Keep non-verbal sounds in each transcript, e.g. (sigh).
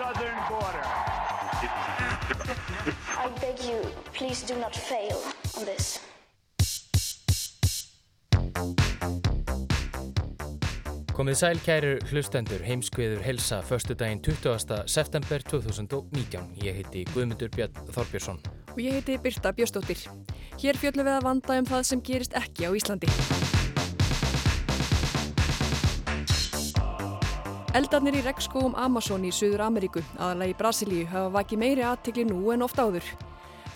southern border. I beg you, please do not fail on this. Komið sæl kæru hlustendur heimskviður helsa förstu daginn 20. september 2019. Ég heiti Guðmundur Björn Þorbjörnsson. Og ég heiti Birta Björstóttir. Hér fjöllum við að vanda um það sem gerist ekki á Íslandi. Eldarnir í regnskóum Amazon í Suður Ameríku, aðalega í Brasilíu, hafa vakið meiri aðtikli nú en oft áður.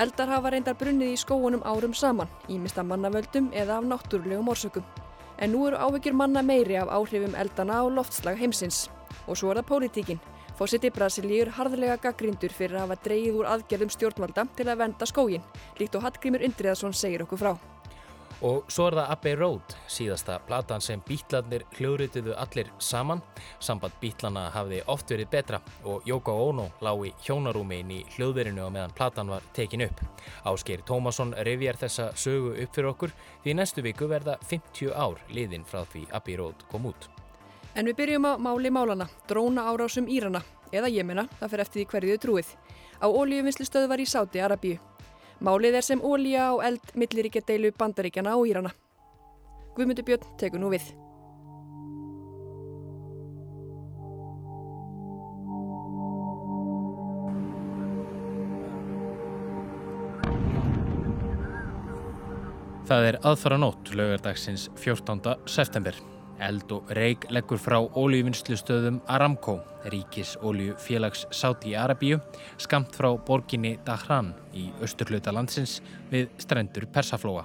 Eldar hafa reyndar brunnið í skóunum árum saman, ímist af mannavöldum eða af náttúrulegum orsökum. En nú eru ávegjur manna meiri af áhrifum eldana á loftslag heimsins. Og svo er það pólitíkin. Fósiti Brasilíur harðlega gaggrindur fyrir að hafa dreyið úr aðgerðum stjórnvalda til að venda skógin, líkt og Hallgrímur Indriðarsson segir okkur frá. Og svo er það Abbey Road, síðasta platan sem bítlarnir hljóðrituðu allir saman. Samband bítlana hafði oft verið betra og Yoko Ono lág í hjónarúmi inn í hljóðverinu og meðan platan var tekin upp. Ásker Tómasson revjar þessa sögu upp fyrir okkur því næstu viku verða 50 ár liðin frá því Abbey Road kom út. En við byrjum á máli málana, dróna árásum Írana, eða Jemena, það fyrir eftir því hverju þau trúið, á ólíuvinnslustöðvar í Sáti Arabíu. Málið er sem ólíja á eld milliríkja deilu bandaríkjana og Írana. Guðmundur Björn tekur nú við. Það er aðfara nótt lögardagsins 14. september. Eld og reik leggur frá ólíuvinnslustöðum Aramco, ríkis ólíufélags Sáti í Arabíu, skamt frá borginni Dahran í austurhluta landsins við strendur Persaflóa.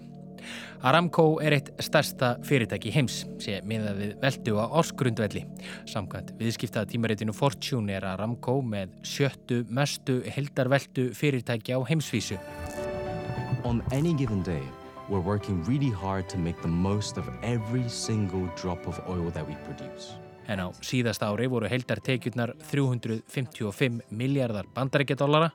Aramco er eitt stærsta fyrirtæki heims, sé miða við veldu á áskrundvelli. Samkvæmt viðskiptaða tímaritinu Fortune er Aramco með sjöttu mestu heldarveldu fyrirtæki á heimsvísu. On any given day, we're working really hard to make the most of every single drop of oil that we produce. En á síðasta ári voru heldartekjurnar 355 miljardar bandarækjadólara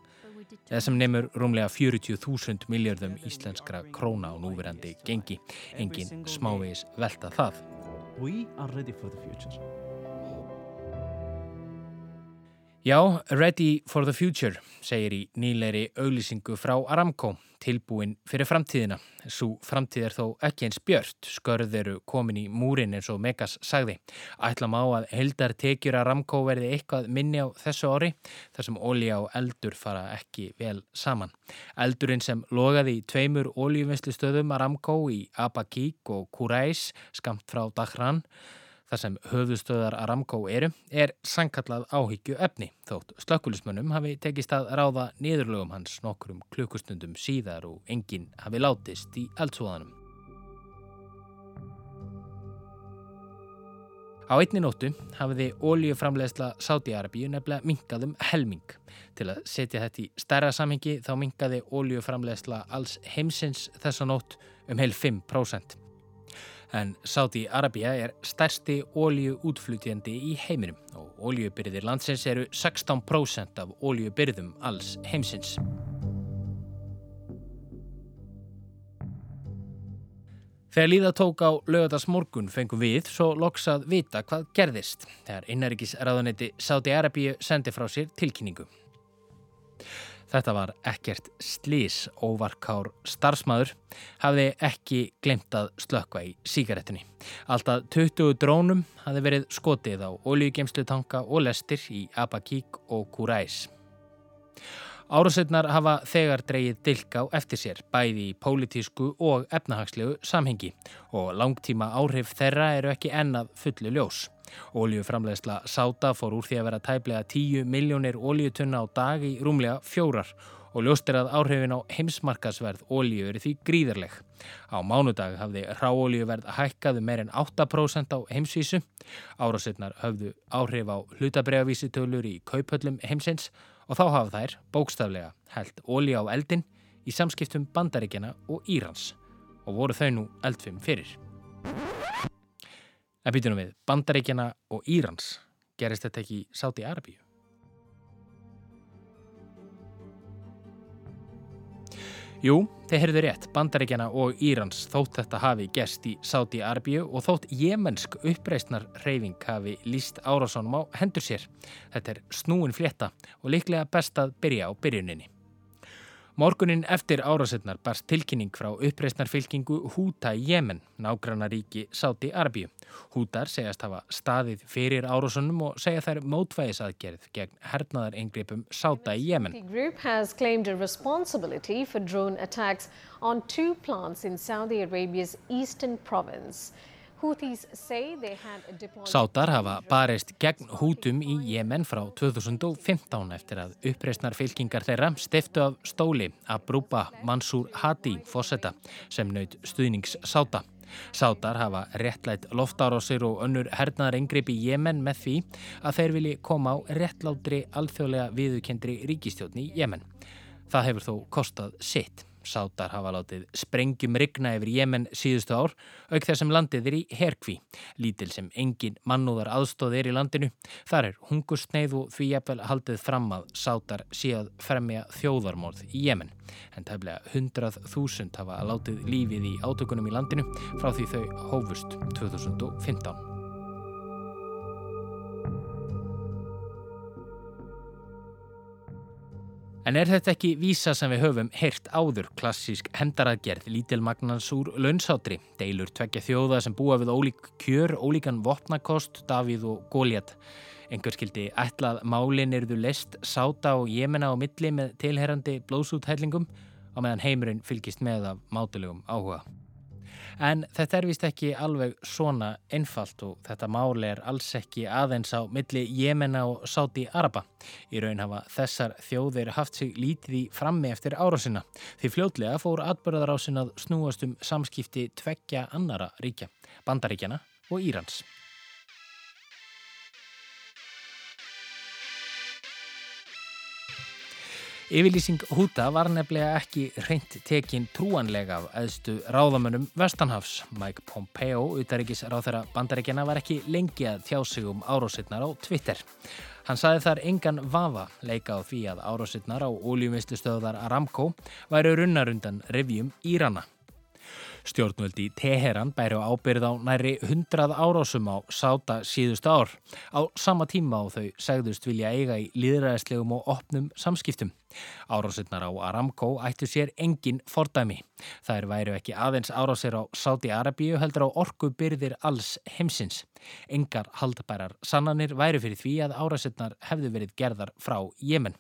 eða sem nefnur rúmlega 40.000 miljardum íslenskra króna á núverandi gengi. Engin smávegis velta það. We are ready for the future. Já, Ready for the Future segir í nýleiri auglýsingu frá Aramco, tilbúin fyrir framtíðina. Svo framtíð er þó ekki eins björt, skörð eru komin í múrin eins og Megas sagði. Ætlam á að heldar tekjur Aramco verði eitthvað minni á þessu ári, þar sem ólíja og eldur fara ekki vel saman. Eldurinn sem logaði í tveimur ólíuvinnslustöðum Aramco í Abaqík og Kurais, skamt frá Dahran, þar sem höfðustöðar Aramco eru, er sankallað áhyggju efni, þótt slökkulismönnum hafi tekist að ráða niðurlögum hans nokkurum klukkustundum síðar og enginn hafi látist í eldsvoðanum. Á einni nóttu hafiði óljuframlegsla Sáti-Arabíu nefnilega minkað um helming. Til að setja þetta í stærra samhengi þá minkaði óljuframlegsla alls heimsins þessa nótt um heil 5%. En Sáti-Arabia er stærsti óljuútflutjandi í heiminum og óljubyrðir landsins eru 16% af óljubyrðum alls heimsins. Þegar líða tók á lögadags morgun fengum við svo loks að vita hvað gerðist þegar innaríkisraðanetti Sáti-Arabíu sendi frá sér tilkynningu. Þetta var ekkert slís óvarkár starfsmæður, hafði ekki glemt að slökka í síkaretinni. Alltaf 20 drónum hafði verið skotið á oljugemslutanka og lestir í Abaqík og Kurais. Árasetnar hafa þegar dreyið dilka á eftir sér, bæði í pólitísku og efnahagslegu samhengi og langtíma áhrif þeirra eru ekki ennað fullu ljós. Óljuframlegsla Sáta fór úr því að vera tæplega 10 miljónir óljutunna á dag í rúmlega fjórar og ljóst er að áhrifin á heimsmarkasverð ólíu eru því gríðarleg. Á mánudag hafði ráolíuverð hækkaðu meir en 8% á heimsvísu. Árásetnar höfðu áhrif á hlutabriðavísitölur í kauphöllum heimsins og þá hafa þær bókstaflega held ólí á eldin í samskiptum bandaríkjana og Írans og voru þau nú eldfum fyrir. En býtunum við, bandaríkjana og Írans gerist þetta ekki í Sáti Arabíu? Jú, þeir heyrðu rétt, Bandaríkjana og Írans þótt þetta hafi gerst í Sáti Arbíu og þótt jemensk uppreysnar reyfing hafi líst árásónum á hendur sér. Þetta er snúin flétta og líklega best að byrja á byrjuninni. Morgunin eftir árásetnar barst tilkynning frá uppreysnarfylkingu Húta í Jemen, nágrannaríki Sáti Arbíu. Hútar segjast hafa staðið fyrir árásunum og segja þær mótvægisaðgerð gegn hernaðar engripum Sáta í Jemen. The Sátar hafa barist gegn hútum í Jemen frá 2015 eftir að uppreysnar fylkingar þeirra stiftu af stóli að brúpa Mansur Hadi fósetta sem naut stuðnings Sáta. Sátar hafa réttlætt loftárásir og önnur hernaðar engripp í Jemen með því að þeir vilji koma á réttlátri alþjóðlega viðukendri ríkistjóðni í Jemen. Það hefur þó kostað sitt. Sátar hafa látið sprengjum rigna yfir Jemen síðustu ár, auk þess sem landið er í herkví. Lítil sem engin mannúðar aðstóð er í landinu. Þar er hungustneið og því jafnvel haldið fram að Sátar síðan fremja þjóðarmorð í Jemen. En tæmlega 100.000 hafa látið lífið í átökunum í landinu frá því þau hófust 2015. En er þetta ekki vísa sem við höfum heyrt áður klassísk hendaraðgerð lítilmagnans úr launsátri, deilur tvekja þjóða sem búa við ólík kjör, ólíkan vopnakost, Davíð og Góliat. Engur skildi ætlað málin eruðu list, sáta og jemena á milli með tilherrandi blóðsúthællingum á meðan heimurinn fylgist með af mátulegum áhuga. En þetta er vist ekki alveg svona einfalt og þetta máli er alls ekki aðeins á milli Jemena og Sáti Araba. Í raun hafa þessar þjóðir haft sig lítið í frammi eftir árásina. Því fljótlega fór atbyrðarásin að snúast um samskipti tveggja annara ríkja, Bandaríkjana og Írans. Yfirlýsing Húta var nefnilega ekki reynt tekin trúanlega af aðstu ráðamönnum Vestanhafs. Mike Pompeo, utaríkis ráð þeirra bandaríkjana, var ekki lengi að tjá sig um árósitnar á Twitter. Hann saði þar engan vafa leika á því að árósitnar á óljumistu stöðar Aramco væri runnarundan revjum Írana. Stjórnvöldi Teheran bæri á ábyrð á næri 100 árásum á sáta síðust ár. Á sama tíma á þau segðust vilja eiga í líðræðislegum og opnum samskiptum. Árásinnar á Aramco ættu sér engin fordæmi. Það er væru ekki aðeins árásir á Sáti Arabíu heldur á orgu byrðir alls heimsins. Engar haldbærar sannanir væru fyrir því að árásinnar hefðu verið gerðar frá Jemen.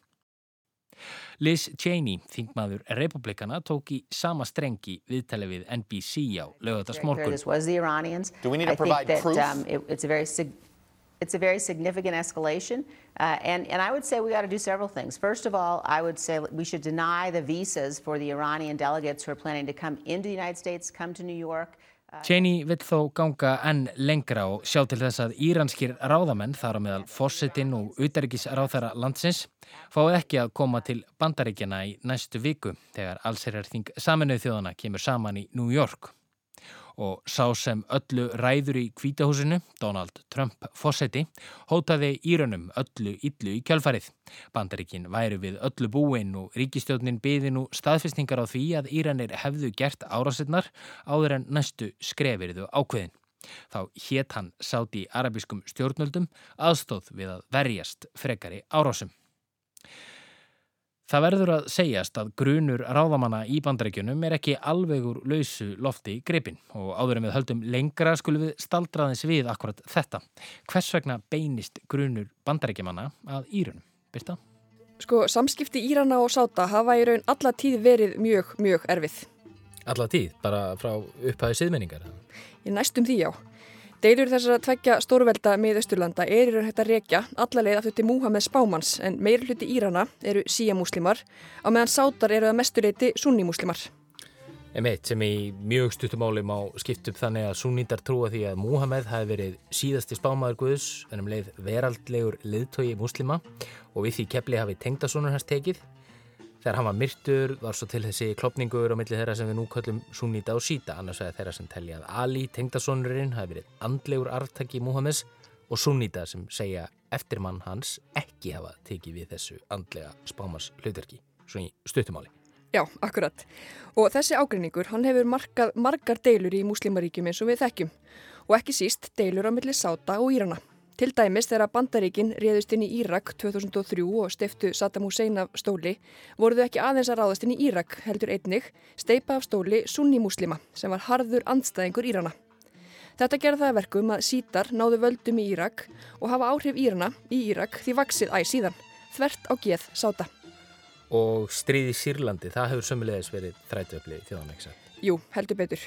Liz Cheney, þingmaður republikana, tók í sama strengi viðtali við NBC á lögadagsmorgun. It's a very it's a very significant escalation. Uh, and, and I would say we got to do several things. First of all, I would say we should deny the visas for the Iranian delegates who are planning to come into the United States, come to New York. Cheney vill þó ganga enn lengra og sjá til þess að íranskir ráðamenn þar á meðal fórsetin og utarikis ráðara landsins fáið ekki að koma til bandaríkjana í næstu viku þegar allsherjarþing saminuð þjóðana kemur saman í New York og sá sem öllu ræður í kvítahúsinu, Donald Trump fósetti, hótaði Írunum öllu illu í kjálfarið. Bandaríkin væri við öllu búinn og ríkistjónin byði nú staðfestningar á því að Íranir hefðu gert árásinnar áður en næstu skrefiriðu ákveðin. Þá hétt hann sátt í arabískum stjórnöldum aðstóð við að verjast frekari árásum. Það verður að segjast að grunur ráðamanna í bandarækjunum er ekki alvegur lausu lofti í gripin og áður en við höldum lengra skulum við staldraðins við akkurat þetta. Hvers vegna beinist grunur bandarækjumanna að Írunum? Byrta? Sko, samskipti Írana og Sáta hafa í raun alla tíð verið mjög, mjög erfið. Alla tíð? Bara frá upphæðu siðmenningar? Í næstum því já. Deilur þessar að tveggja stórvelda með Östurlanda er í raun hægt að rekja allalegið aftur til Múhameð Spámans en meir hluti Írana eru síamúslimar á meðan sátar eru að mestureiti sunnimúslimar. Emitt sem í mjög stuttumáli má skipt upp þannig að sunnítar trúa því að Múhameð hafi verið síðasti spámaður Guðs en um leið veraldlegur liðtói múslima og við því kepli hafi tengdasónur hans tekið Þegar hann var myrtur var svo til þessi klopningur á milli þeirra sem við nú kallum Sunnita og Sita, annars vegar þeirra sem telja að Ali, tengdasónurinn, hafi verið andlegur arftaki Múhammes og Sunnita sem segja eftirmann hans ekki hafa tekið við þessu andlega spámars hlutverki, svona í stuttumáli. Já, akkurat. Og þessi ágreiningur, hann hefur markað margar deilur í muslimaríkjum eins og við þekkjum og ekki síst deilur á milli Sáta og Írana. Til dæmis þegar bandaríkin réðust inn í Írak 2003 og stiftu Saddam Hussein af stóli voruðu ekki aðeins að ráðast inn í Írak heldur einnig steipa af stóli sunni muslima sem var harður andstæðingur Írana. Þetta gerði það verkum að sítar náðu völdum í Írak og hafa áhrif Írana í Írak því vaksið æg síðan, þvert á geð sáta. Og stríði Sýrlandi, það hefur sömulegis verið þrætöfli þjóðanleiksa. Jú, heldur betur.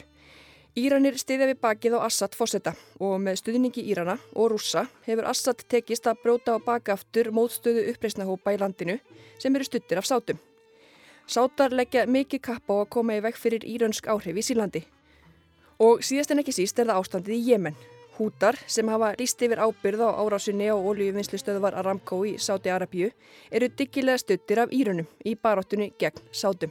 Íranir stiðja við bakið á Assad fósetta og með stuðningi Írana og rússa hefur Assad tekist að bróta á bakaftur mótstöðu uppreysnahópa í landinu sem eru stuttir af sátum. Sátar leggja mikið kapp á að koma í veg fyrir írönsk áhrif í Sýrlandi. Og síðast en ekki síst er það ástandið í Jemen. Hútar sem hafa líst yfir ábyrð á árásunni á oljuvinnslustöðvar Aramco í Sáti Arabíu eru diggilega stuttir af írönum í baróttunni gegn sátum.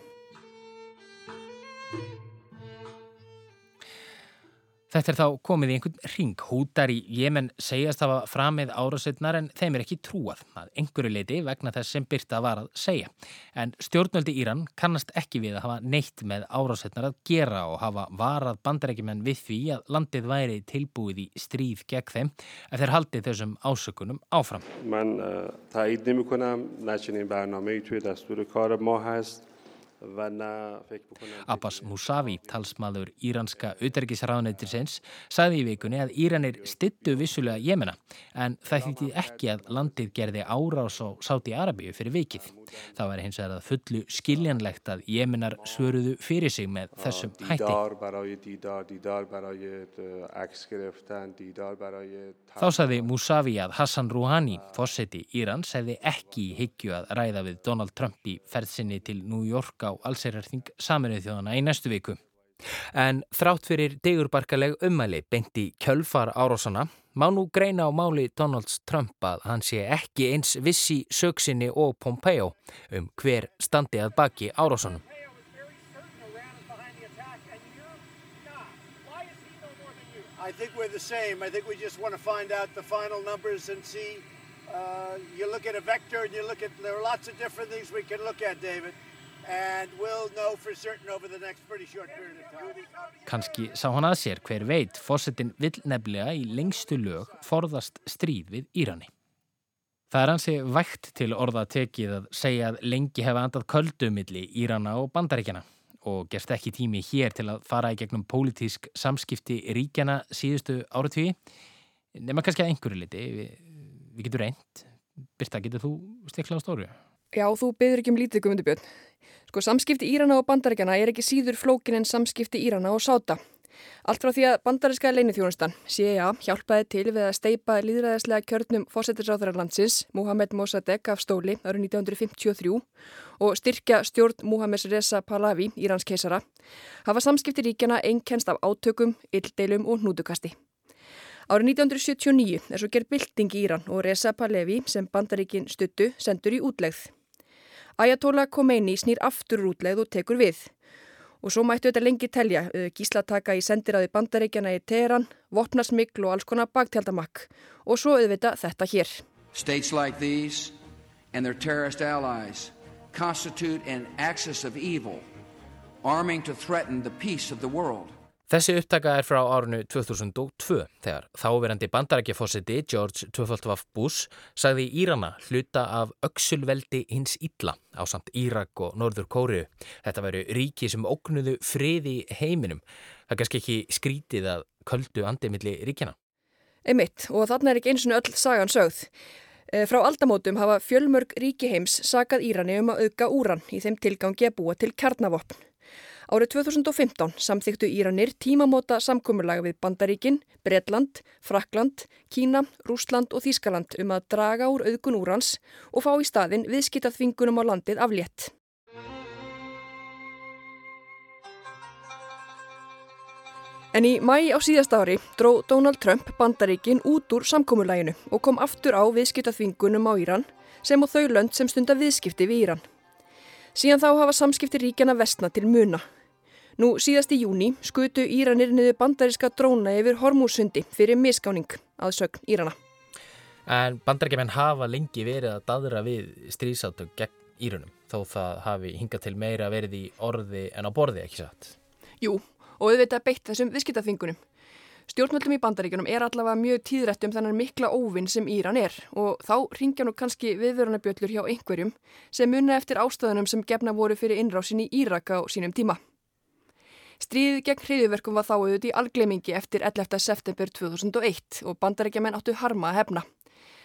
Þetta er þá komið í einhvern ring hútar í Jemen segjast hafa framið árasetnar en þeim er ekki trúað að einhverju leiti vegna þess sem Byrta var að segja. En stjórnöldi Íran kannast ekki við að hafa neitt með árasetnar að gera og hafa varað bandarækjumenn við því að landið væri tilbúið í stríð gegn þeim að þeir haldi þessum ásökunum áfram. Man, uh, Abbas Mousavi, talsmaður íranska auðverkisraðunættisins, sagði í vikunni að Íranir stittu vissulega Jemena en það þýtti ekki að landið gerði árás á Sáti-Arabíu fyrir vikið. Það var hins vegar að fullu skiljanlegt að Jemenar svöruðu fyrir sig með þessum hætti. Þá sagði Mousavi að Hassan Rouhani, fórseti Íran, segði ekki í higgju að ræða við Donald Trump í ferðsynni til New York á allserjarþing saminuð þjóðana í næstu viku. En þrátt fyrir degurbarkaleg ummæli beinti kjölfar árásana má nú greina á máli Donalds Trump að hann sé ekki eins vissi söksinni og Pompeo um hver standi að baki árásanum. I think we're the same. I think we just want to find out the final numbers and see. Uh, you look at a vector and you look at, there are lots of different things we can look at, David. Kanski sá hann að sér hver veit fósettin vill nefnilega í lengstu lög forðast stríð við Írani. Það er hansi vægt til orða tekið að segja að lengi hefa andað köldumilli Írana og bandaríkjana og gerst ekki tími hér til að fara í gegnum pólitísk samskipti ríkjana síðustu áratví nema kannski að einhverju liti við, við getum reynd Birta, getur þú stikla á stóru? Já, þú beður ekki um lítið guðmundubjörn Sko samskipti Írana og bandaríkjana er ekki síður flókin en samskipti Írana og Sáta. Allt frá því að bandaríska leinithjónustan, CIA, hjálpaði til við að steipa líðræðislega kjörnum fórsetisráþurarlandsins, Mohamed Mossadegh af stóli árið 1953 og styrkja stjórn Mohamed Reza Pahlavi, Írans keisara, hafa samskipti ríkjana einkennst af átökum, yldeilum og hnútukasti. Árið 1979 er svo gerð bylting í Íran og Reza Pahlavi sem bandaríkin stuttu sendur í útlegð. Ayatollah Khomeini snýr aftur útleið og tekur við. Og svo mættu þetta lengi telja, gíslataka í sendiráði bandaríkjana í Teheran, vopnarsmikl og alls konar bagtjaldamakk. Og svo auðvita þetta hér. States like these and their terrorist allies constitute an axis of evil, arming to threaten the peace of the world. Þessi upptaka er frá árunu 2002 þegar þáverandi bandarækjafósiti George W. Bush sagði Írana hluta af öksulveldi hins Ítla á samt Írak og Norður Kóriu. Þetta veru ríki sem ógnuðu friði heiminum. Það er kannski ekki skrítið að köldu andimilli ríkjana. Einmitt og þarna er ekki eins og öll sagan sögð. Eh, frá aldamótum hafa fjölmörg ríki heims sagað Írani um að auka úran í þeim tilgangi að búa til kjarnavopn. Árið 2015 samþyktu Íranir tímamóta samkommurlaga við Bandaríkin, Bretland, Frakland, Kína, Rúsland og Þískaland um að draga úr auðgun úrans og fá í staðin viðskita þvingunum á landið aflétt. En í mæ á síðast ári dró Donald Trump Bandaríkin út úr samkommurlæginu og kom aftur á viðskita þvingunum á Íran sem á þau lönd sem stunda viðskipti við Íran. Síðan þá hafa samskipti ríkjana vestna til muna. Nú síðast í júni skutu Íranir niður bandaríska dróna yfir Hormúsundi fyrir miskáning að sögn Írana. En bandaríkjumenn hafa lengi verið að dadra við strísátök gegn Írunum þó það hafi hingað til meira verið í orði en á borði ekki satt. Jú, og auðvitað beitt þessum viðskiptaþingunum. Stjórnvöldum í bandaríkunum er allavega mjög tíðrætt um þennan mikla óvinn sem Íran er og þá ringja nú kannski viðvörunabjöllur hjá einhverjum sem munna eftir ástöðunum sem gefna voru fyrir innrásin í Írak á sínum tíma. Stríðið gegn hriðiverkum var þá auðviti í algleimingi eftir 11. september 2001 og bandarækjaman áttu harma að hefna.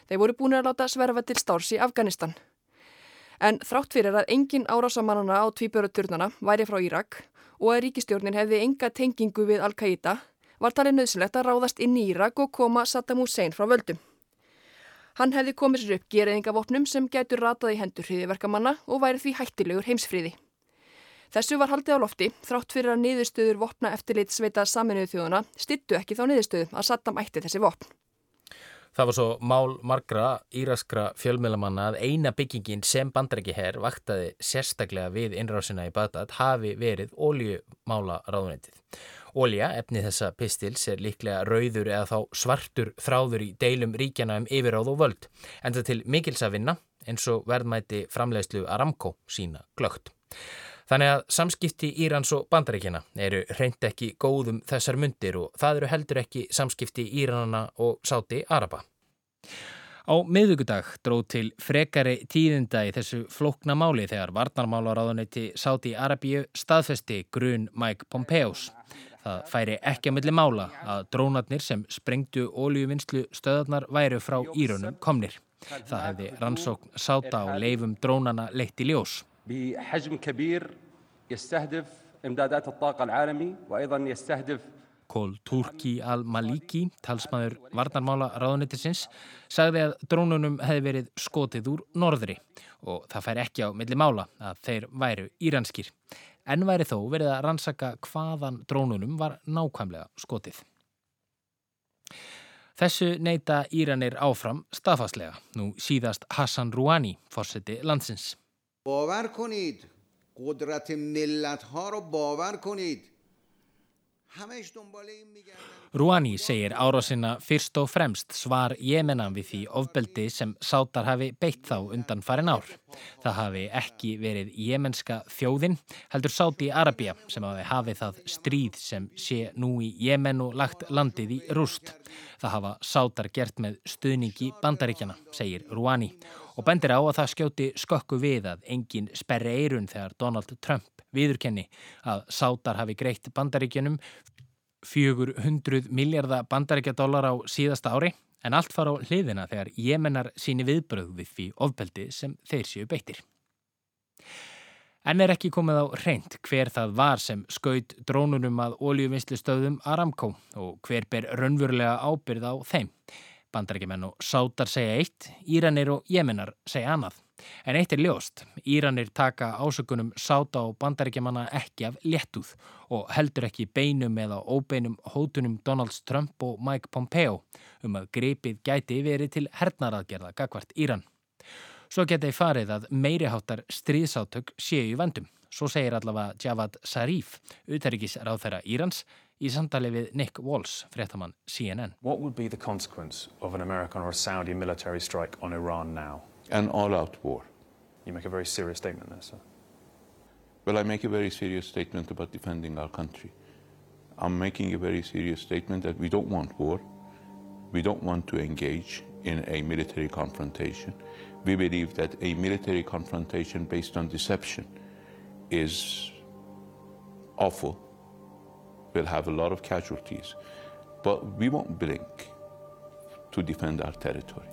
Þeir voru búin að láta sverfa til stárs í Afganistan. En þrátt fyrir að engin árásamannana á tvíbjöruturnana væri frá Írak og að ríkistjórnin hefði enga tengingu við Al-Qaida var talið nöðsynlegt að ráðast inn í Írak og koma Saddam Hussein frá völdum. Hann hefði komið sér upp gerðingavopnum sem getur ratað í hendur hriðiverkamanna og væri því hættilegur heimsfríði. Þessu var haldið á lofti þrátt fyrir að niðurstöður vopna eftirlit sveita saminuðu þjóðuna stittu ekki þá niðurstöðu að Saddam ætti þessi vopn. Það var svo mál margra íraskra fjölmjölamanna að eina byggingin sem bandrækji herr vaktaði sérstaklega við innrásina í Bagdad hafi verið óljumála ráðunetið. Ólja, efni þessa pistils, er líklega rauður eða þá svartur þráður í deilum ríkjana um yfiráð og völd, en það til mikils að vinna eins og verðmæti framleiðslu Aramco sína glögt. Þannig að samskipti Írans og bandaríkjana eru reynd ekki góðum þessar myndir og það eru heldur ekki samskipti Írana og Sáti Araba. Á miðugudag dróð til frekari tíðinda í þessu flókna máli þegar varnarmálaráðunetti Sáti Arabíu staðfesti grun Mike Pompeos. Það færi ekki að milli mála að drónarnir sem sprengtu ólíuvinnslu stöðarnar væru frá Írunum komnir. Það hefði rannsókn Sáta og leifum drónana leitt í ljós. بحجم كبير يستهدف إمدادات الطاقة العالمي وأيضا يستهدف Kól Turki al-Maliki, talsmaður varnarmála ráðunettisins, sagði að drónunum hefði verið skotið úr norðri og það fær ekki á milli mála að þeir væru íranskir. En væri þó verið að rannsaka hvaðan drónunum var nákvæmlega skotið. Þessu neyta Íranir áfram stafaslega, nú síðast Hassan Rouhani, fórseti landsins. باور کنید قدرت ملت ها رو باور کنید Rúani segir árásina fyrst og fremst svar Jemenan við því ofbeldi sem sátar hafi beitt þá undan farin ár. Það hafi ekki verið jemenska þjóðin, heldur sáti í Arabia sem hafi hafið það stríð sem sé nú í Jemen og lagt landið í rúst. Það hafa sátar gert með stuðningi bandaríkjana, segir Rúani og bendir á að það skjóti skökku við að engin sperri eirun þegar Donald Trump viðurkenni að sátar hafi greitt bandaríkjunum 400 miljardar bandaríkjadólar á síðasta ári en allt fara á hliðina þegar jemennar síni viðbröð við því ofbeldi sem þeir séu beittir. En er ekki komið á reynd hver það var sem skaut drónunum að óljuvinnslu stöðum Aramco og hver ber raunverulega ábyrð á þeim. Bandarækjumenn og sátar segja eitt, Íranir og Jemenar segja annað. En eitt er ljóst, Íranir taka ásökunum sáta og bandarækjumanna ekki af léttúð og heldur ekki beinum eða óbeinum hótunum Donald Trump og Mike Pompeo um að greipið gæti verið til hernaraðgerða gagvart Íran. Svo geta í farið að meiriháttar stríðsátök séu í vendum. Svo segir allavega Javad Zarif, uthærikiðsráð þeirra Írans, í samtali við Nick Walsh, fréttamann CNN. What would be the consequence of an American or a Saudi military strike on Iran now? An all-out war. You make a very serious statement there, sir. Well, I make a very serious statement about defending our country. I'm making a very serious statement that we don't want war. We don't want to engage in a military confrontation. We believe that a military confrontation based on deception is awful will have a lot of casualties, but we won't blink to defend our territory.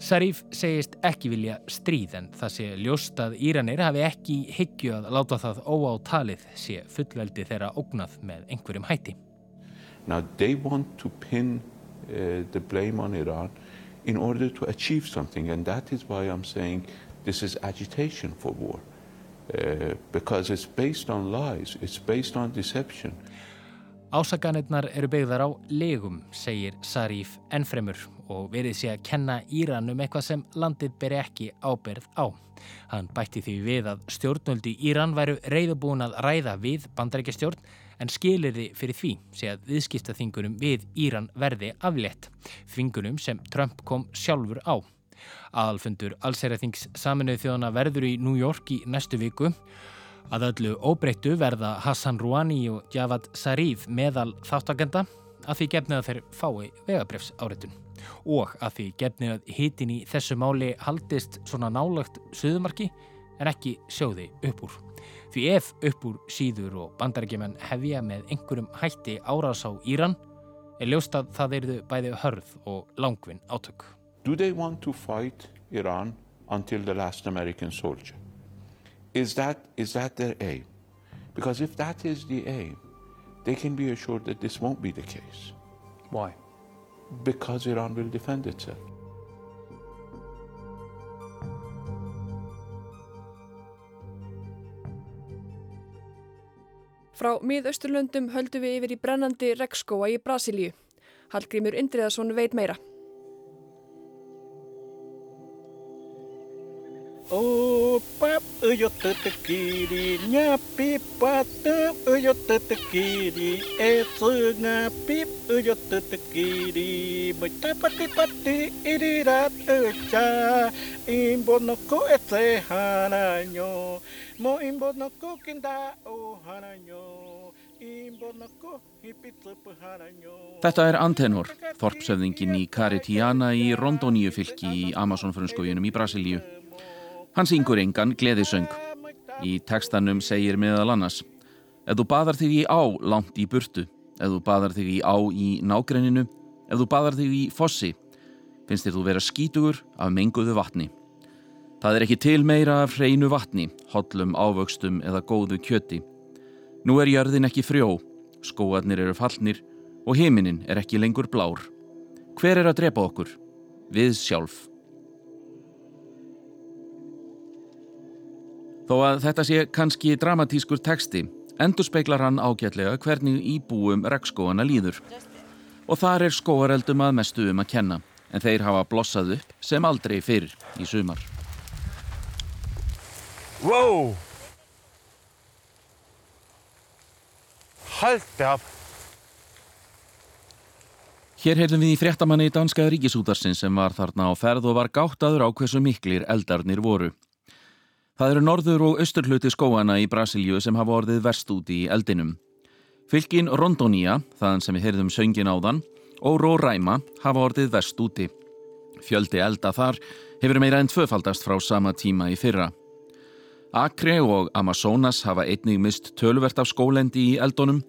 Sarif segist ekki vilja stríð en það sé ljóst að Íranir hafi ekki hyggju að láta það óátalið sé fullveldi þeirra ógnað með einhverjum hætti. Now they want to pin uh, the blame on Iran in order to achieve something and that is why I'm saying this is agitation for war uh, because it's based on lies, it's based on deception. Ásaganirnar eru byggðar á legum, segir Sarif ennfremur og verið sé að kenna Íran um eitthvað sem landið beri ekki áberð á. Hann bætti því við að stjórnöldi Íran væru reyðubúin að ræða við bandarækjastjórn en skilir því fyrir því sé að viðskiptaþingunum við Íran verði aflétt, þingunum sem Trump kom sjálfur á. Aðalfundur allsæraþings saminuð þjóðana verður í New York í næstu viku Að öllu óbreyttu verða Hassan Rouhani og Javad Zarif meðal þáttakenda að því gefnið að þeir fái vegabrefs áreitun og að því gefnið að hitin í þessu máli haldist svona nálagt söðumarki en ekki sjóði upp úr. Því ef upp úr síður og bandarækjumenn hefja með einhverjum hætti árás á Íran er ljóst að það erðu bæði hörð og langvinn átök. Do they want to fight Iran until the last American soldier? Is that, is that their aim? Because if that is the aim, they can be assured that this won't be the case. Why? Because Iran will defend itself. Frá miðausturlöndum höldum við yfir í brennandi regnskóa í Brasilíu. Hallgrímur Indriðarsson veit meira. Opap uyo tetekiri nyapi pata uyo tetekiri esu ngapip uyo tetekiri Mutapati pati irirat ucha imbonoko ese hananyo Mo imbonoko kinda o hananyo Þetta er Antenor, þorpsöfðingin í Caritiana í Rondóníu fylki í Amazonfrönskójunum í Brasilíu. Hann syngur engan gleðisöng. Í tekstanum segir meðal annars Ef þú badar þig í á langt í burtu, ef þú badar þig í á í nágrenninu, ef þú badar þig í fossi, finnst þér þú vera skítugur af menguðu vatni. Það er ekki til meira af hreinu vatni, hollum ávöxtum eða góðu kjöti. Nú er jörðin ekki frjó, skóarnir eru fallnir og heiminin er ekki lengur blár. Hver er að drepa okkur? Við sjálf. Þó að þetta sé kannski dramatískur teksti, endur speiklar hann ágætlega hvernig íbúum regnskóana líður. Og þar er skóareldum að mestu um að kenna, en þeir hafa blossað upp sem aldrei fyrir í sumar. Wow! Haldi af! Hér heyrðum við í fréttamanni í Danska Ríkisútarsinn sem var þarna á ferð og var gáttaður á hversu miklir eldarnir voru. Það eru norður og austurhluti skóana í Brasilíu sem hafa orðið verst út í eldinum. Fylgin Rondónia, þaðan sem við heyrðum söngin áðan, og Róræma hafa orðið verst úti. Fjöldi elda þar hefur meira en tvöfaldast frá sama tíma í fyrra. Acre og Amazonas hafa einnig mist tölvert af skólendi í eldunum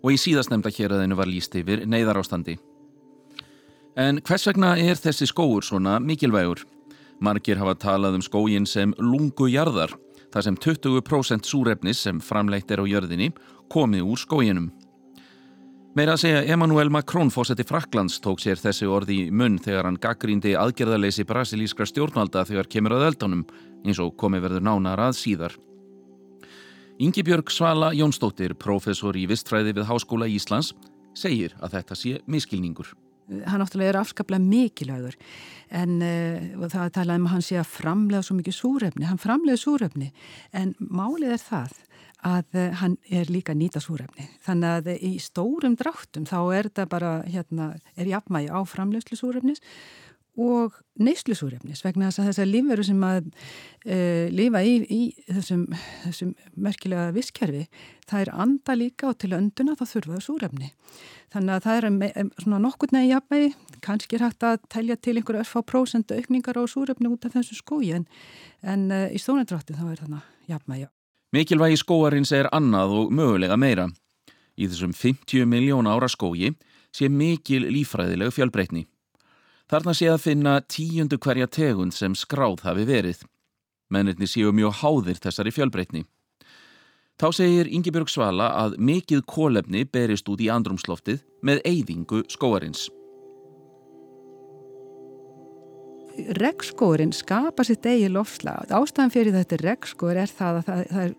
og í síðastnemda héræðinu var líst yfir neyðarástandi. En hvers vegna er þessi skóur svona mikilvægur? Margir hafa talað um skógin sem lungu jarðar, þar sem 20% súrefnis sem framleitt er á jörðinni komið úr skóginum. Meira að segja Emmanuel Macron fósetti Fraklands tók sér þessi orði í munn þegar hann gaggrindi aðgerðarleysi brasilískra stjórnvalda þegar kemur að eldunum eins og komið verður nánar að síðar. Ingi Björg Svala Jónsdóttir, professor í vistfræði við Háskóla Íslands, segir að þetta sé miskilningur hann náttúrulega er afskaplega mikilvægur. En uh, það talaði um að hann sé að framlega svo mikið súrefni, hann framlega súrefni. En málið er það að uh, hann er líka nýta súrefni. Þannig að í stórum dráttum þá er þetta bara hérna, er jafnmægi á framlegslu súrefnis og neyslusúrefnis vegna þess að þessar lífveru sem að uh, lifa í, í þessum, þessum merkilega visskerfi það er anda líka og til önduna þá þurfa það súrefni. Þannig að það er með, svona nokkur neði jafnvegi kannski er hægt að telja til einhverju örfá prósendu aukningar á súrefni út af þessu skói en, en uh, í stónadráttin þá er þannig jafnvegi Mikilvægi skóarins er annað og mögulega meira. Í þessum 50 miljón ára skói sé mikil lífræðileg fjölbreytni Þarna sé að finna tíundu hverja tegund sem skráð hafi verið. Mennirni séu mjög háðir þessari fjölbreytni. Þá segir Ingebjörg Svala að mikið kólefni berist út í andrumsloftið með eyðingu skóarins. Regnskórin skapa sitt eigi lofslag. Ástæðan fyrir þetta regnskór er það að það, það er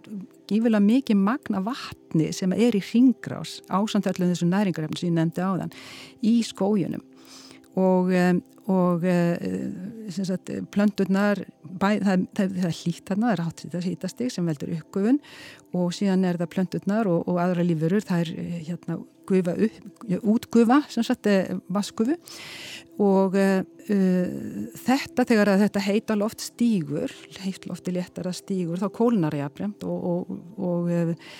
gífilega mikið magna vatni sem er í ringrás ásandallum þessu næringarefni sem ég nefndi á þann í skójunum og, og sagt, plöndurnar bæ, það, það, það er hlýtt þarna, það er hátt þetta hýtastig sem veldur uppgufun og síðan er það plöndurnar og, og aðra lífurur það er hérna gufa upp, útgufa sem sagt vaskufu og uh, þetta þegar að þetta heita loft stígur heit lofti léttar að stígur þá kólnar jafnbremt og, og, og uh,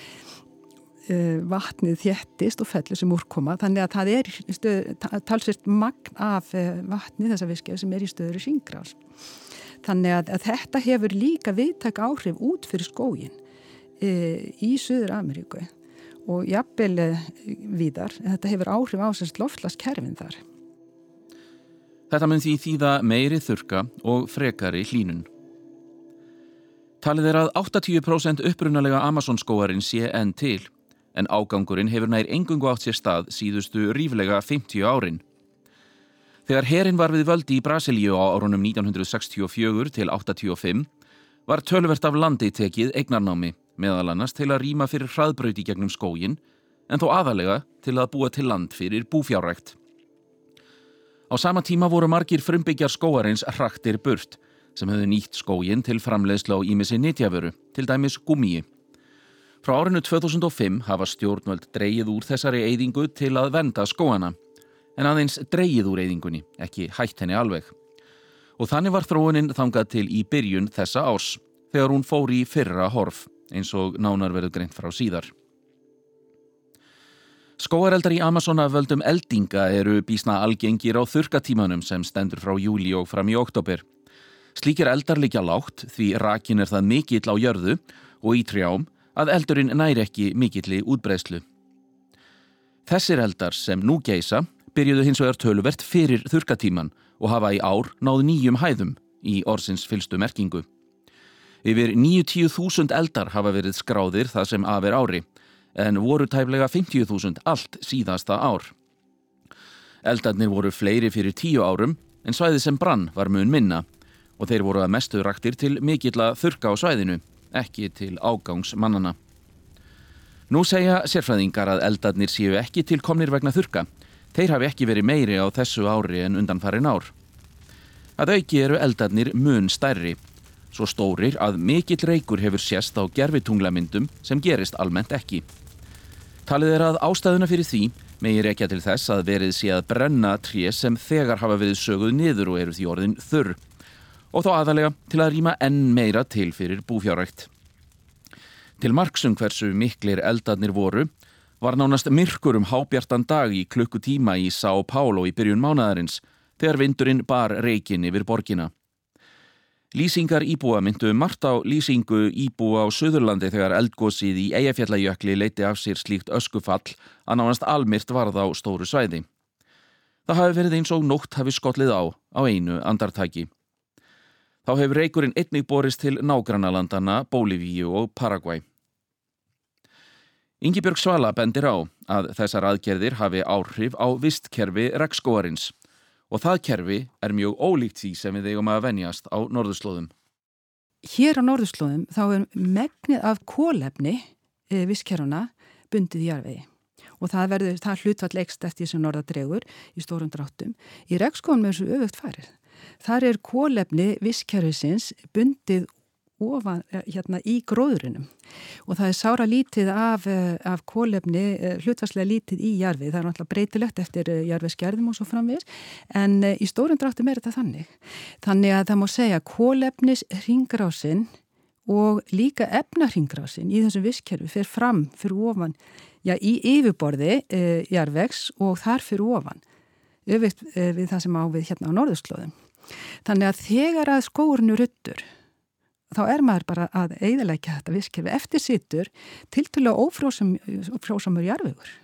vatnið þjættist og fellur sem úrkoma. Þannig að það er stöð, talsist magn af vatnið þessa viskja sem er í stöður í syngrás þannig að, að þetta hefur líka viðtak áhrif út fyrir skógin uh, í Suður Ameríku og jafnvel viðar þetta hefur áhrif á sérst loftlaskerfin þar. Þetta mun því þýða meiri þurka og frekari hlínun. Talið er að 80% upprunalega Amazonskóarinn sé enn til, en ágangurinn hefur nær engungu átt sér stað síðustu ríflega 50 árin. Þegar herin var við völdi í Brasilíu á árunum 1964 til 85 var tölvert af landi tekið eignarnámi, meðal annars til að rýma fyrir hraðbrauti gegnum skógin, en þó aðalega til að búa til land fyrir búfjárrækt. Á sama tíma voru margir frumbyggjar skóarins hraktir burt sem hefðu nýtt skógin til framleiðsla á ímissi nýtjaföru, til dæmis gumíi. Frá árinu 2005 hafa stjórnvöld dreyið úr þessari eyðingu til að venda skóana, en aðeins dreyið úr eyðingunni, ekki hætt henni alveg. Og þannig var þróunin þangað til í byrjun þessa árs, þegar hún fór í fyrra horf, eins og nánar verður greint frá síðar. Skóareldar í Amazona völdum eldinga eru bísna algengir á þurkatímanum sem stendur frá júli og fram í oktober. Slíkir eldar líkja lágt því rakin er það mikill á jörðu og í trjám að eldurinn næri ekki mikilli útbreyslu. Þessir eldar sem nú geisa byrjuðu hins vegar töluvert fyrir þurkatíman og hafa í ár náð nýjum hæðum í orsins fylstu merkingu. Yfir 90.000 eldar hafa verið skráðir það sem afer ári en voru tæflega 50.000 allt síðasta ár. Eldarnir voru fleiri fyrir tíu árum en svæði sem brann var mun minna og þeir voru að mestu raktir til mikill að þurka á svæðinu, ekki til ágangsmannana. Nú segja sérfræðingar að eldarnir séu ekki tilkomnir vegna þurka. Þeir hafi ekki verið meiri á þessu ári en undanfarin ár. Að auki eru eldarnir mun stærri, svo stórir að mikill reykur hefur sérst á gerfitunglamyndum sem gerist almennt ekki. Talið er að ástæðuna fyrir því megir ekki til þess að verið sé að brenna tré sem þegar hafa verið söguð niður og eru því orðin þurr og þá aðalega til að rýma enn meira til fyrir búfjárækt. Til marksum hversu miklir eldarnir voru var nánast myrkur um hábjartan dag í klukkutíma í São Paulo í byrjun mánadarins þegar vindurinn bar reikin yfir borgina. Lýsingar íbúa myndu margt á lýsingu íbúa á Suðurlandi þegar eldgósið í Eyjafjallajökli leiti af sér slíkt öskufall að nánast almyrt varð á stóru svæði. Það hafi verið eins og nótt hafi skollið á á einu andartæki. Þá hefur reykurinn einnig borist til nágrannalandana Bólivíu og Paraguay. Yngibjörg Svala bendir á að þessar aðgerðir hafi áhrif á vistkerfi regnskóarins og það kerfi er mjög ólíkt því sem við eigum að venjast á norðurslóðum. Hér á norðurslóðum þá er megnið af kólefni e, vistkerfuna bundið í jarfiði og það verður, það hlutvall ekst eftir sem norðadregur í stórum dráttum. Í regnskóðum er þessu öfugt farið. Þar er kólefni vistkerfisins bundið ofan hérna í gróðurinnum og það er sára lítið af, af kólefni, hlutvarslega lítið í jarfið, það er náttúrulega breytilegt eftir jarfiðskerðum og svo framvis en í stórum dráttum er þetta þannig. Þannig að það má segja kólefnis ringrásin og líka efnarringrásin í þessum visskerfi fyrir fram, fyrir ofan já, í yfirborði e, jarvegs og þar fyrir ofan. Öfitt e, við það sem á við hérna á norðurslóðum þannig að þegar að skórinu ruttur þá er maður bara að eiðalækja þetta visskerfi eftir sittur til til að ófrósamur jarfiður.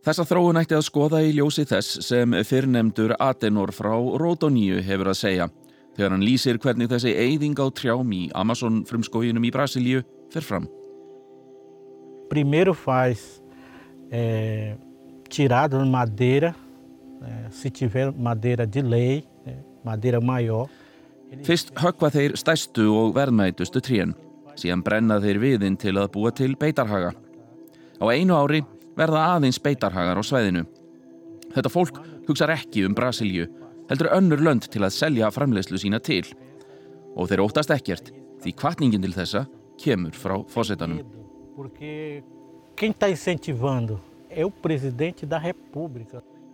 Þessa þróun ætti að skoða í ljósi þess sem fyrrnemdur Atenor frá Rodoníu hefur að segja þegar hann lýsir hvernig þessi eyðing á trjám í Amazon frumskóginum í Brasilíu fer fram. Primeiro faz é, tirada de madeira, é, se tiver madeira de lei, é, madeira maior. Fyrst höggva þeir stæstu og verðmætustu tríen, síðan brenna þeir viðinn til að búa til beitarhaga. Á einu ári verða aðeins beitarhagar á sveðinu. Þetta fólk hugsar ekki um Brasilíu, heldur önnur lönd til að selja framlegslu sína til. Og þeir óttast ekkert, því kvartningin til þessa kemur frá fósettanum.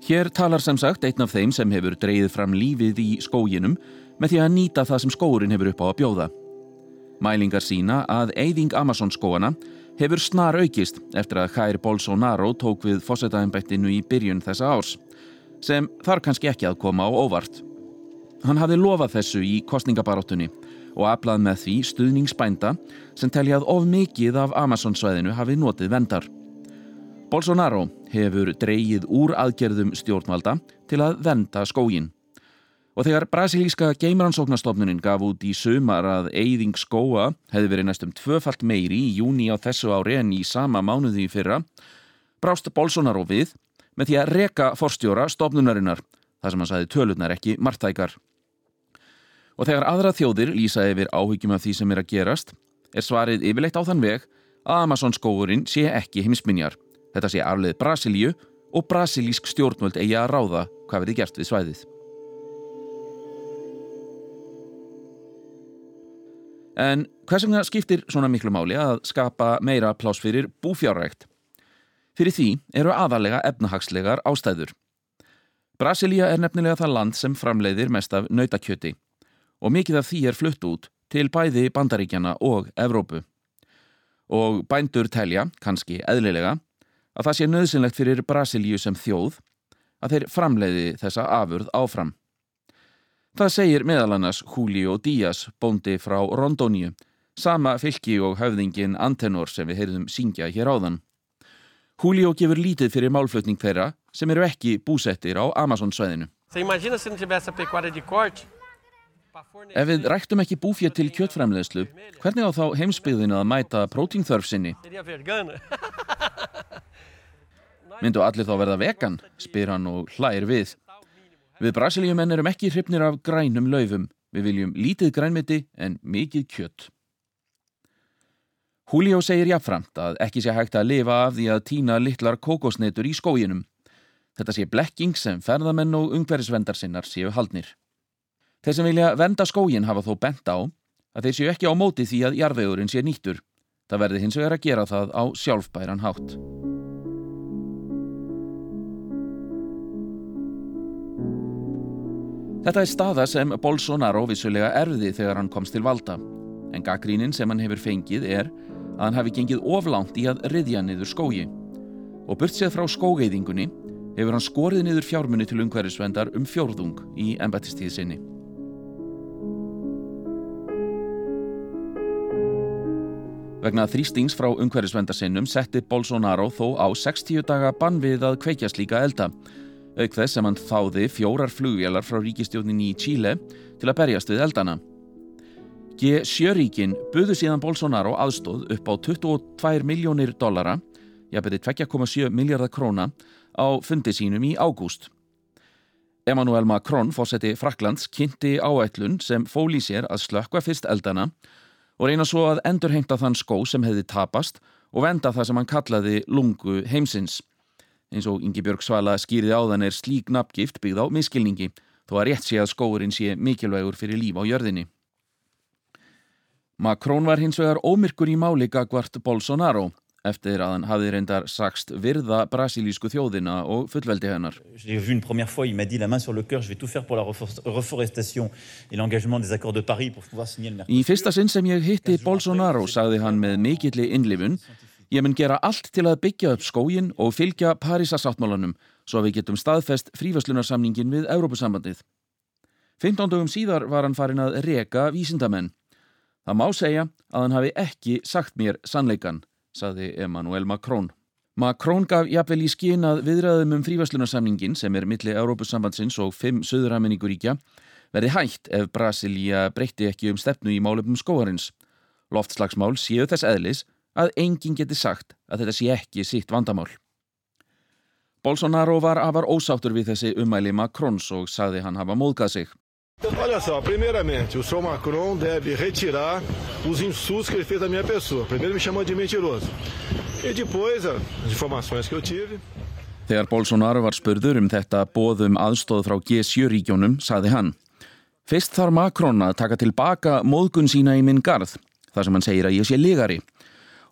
Hér talar sem sagt einn af þeim sem hefur dreyið fram lífið í skóginum með því að nýta það sem skórin hefur upp á að bjóða. Mælingar sína að eyðing Amazon skóana hefur snar aukist eftir að Jair Bolsonaro tók við fósetaðinbættinu í byrjun þessa árs, sem þar kannski ekki að koma á óvart. Hann hafði lofað þessu í kostningabaróttunni og aflað með því stuðningsbænda sem teljað of mikið af Amazon-svæðinu hafi notið vendar. Bolsonaro hefur dreyið úr aðgerðum stjórnvalda til að venda skógin. Og þegar brasilíska geimrannsóknastofnunin gaf út í sumar að eyðing skóa hefði verið næstum tvöfalt meiri í júni á þessu ári en í sama mánuði í fyrra, brást Bolsonaro við með því að reka forstjóra stofnunarinnar, þar sem hann saði tölurnar ekki margtækar. Og þegar aðra þjóðir lýsa yfir áhyggjum af því sem er að gerast, er svarið yfirleitt á þann veg að Amazon skóurinn sé ekki heimsminjar. Þetta sé afleið Brasilíu og brasilísk stjórnvöld eigi að ráða hvað verði gert við svæðið. En hvers vegna skiptir svona miklu máli að skapa meira pláss fyrir búfjárrækt? Fyrir því eru aðalega efnahagslegar ástæður. Brasilia er nefnilega það land sem framleiðir mest af nautakjöti og mikið af því er flutt út til bæði bandaríkjana og Evrópu. Og bændur telja, kannski eðlilega, að það sé nöðsynlegt fyrir Brasilíu sem þjóð að þeir framleiði þessa afurð áfram. Það segir meðal annars Julio Díaz, bóndi frá Rondóníu, sama fylki og höfðingin Antenor sem við heyrðum syngja hér áðan. Julio gefur lítið fyrir málflutning þeirra sem eru ekki búsettir á Amazon-svæðinu. Ef við ræktum ekki búfjör til kjötframlegslu, hvernig á þá heimsbyðinu að mæta prótínþörf sinni? (laughs) Myndu allir þá verða vegan, spyr hann og hlægir við. Við brasilíumenn erum ekki hrifnir af grænum laufum. Við viljum lítið grænmiti en mikið kjött. Julio segir jáfnframt að ekki sé hægt að lifa af því að týna litlar kokosnetur í skóginum. Þetta sé blekking sem ferðamenn og ungverðisvendarsinnar séu haldnir. Þeir sem vilja venda skógin hafa þó bent á að þeir séu ekki á móti því að jarðvegurinn sé nýttur. Það verði hins vegar að gera það á sjálfbæran hátt. Þetta er staða sem Bolsonaro vissulega erfiði þegar hann komst til valda. En gaggrínin sem hann hefur fengið er að hann hafi gengið oflánt í að riðja niður skógi. Og burt séð frá skógeiðingunni hefur hann skorið niður fjármunni til umhverfisvendar um fjórðung í embættistíð sinni. Vegna þrýstings frá umhverfisvendarsinnum setti Bolsonaro þó á 60 daga bann við að kveikja slíka elda auk þess sem hann þáði fjórar flugvélar frá ríkistjóninni í Chile til að berjast við eldana. G7-ríkin buðu síðan Bolsonaro aðstóð upp á 22 miljónir dollara, jafnveg 2,7 miljardar króna, á fundi sínum í ágúst. Emmanuel Macron, fósetti Fraklands, kynnti áætlun sem fóli sér að slökka fyrst eldana og reyna svo að endurhengta þann skó sem hefði tapast og venda það sem hann kallaði lungu heimsins. Eins og Ingi Björg Svala skýriði áðan er slík nafngift byggð á miskilningi þó að rétt sé að skóurinn sé mikilvægur fyrir líf á jörðinni. Makrón var hins vegar ómyrkur í máli gagvart Bolsonaro eftir að hann hafði reyndar sagst virða brasilísku þjóðina og fullveldi hennar. J'ai vu une première fois, il m'a dit la main sur le cœur, je vais tout faire pour la reforestation et l'engagement des accords de Paris pour pouvoir signer le Í fyrsta sinn sem ég hitti Bolsonaro sagði hann með mikilli innlifun Ég mun gera allt til að byggja upp skógin og fylgja Parísasáttmálanum svo að við getum staðfest frífæslunarsamningin við Európusambandið. 15 dögum síðar var hann farin að reka vísindamenn. Það má segja að hann hafi ekki sagt mér sannleikan, saði Emmanuel Macron. Macron gaf jafnvel í skinn að viðræðum um frívaslunarsamningin sem er milli Európusambandsins og fimm söðuramenninguríkja verði hægt ef Brasilia breytti ekki um stefnu í málefnum skóharins. Loftslagsmál séu þess eðlis að enginn geti sagt að þetta sé ekki sitt vandamál. Bolsonaro var afar ósáttur við þessi umæli Macrons og sagði hann hafa móðgað sig. Olha só, primeiramente, o senhor Macron deve retirar os insultos que ele fez à minha pessoa. Primeiro me chamou de mentiroso. E depois, as informações que eu tive... Þegar Bolsonaro var spurður um þetta bóðum aðstóð frá G7-ríkjónum, saði hann Fyrst þarf Macron að taka tilbaka móðgun sína í minn garð, þar sem hann segir að ég sé ligari.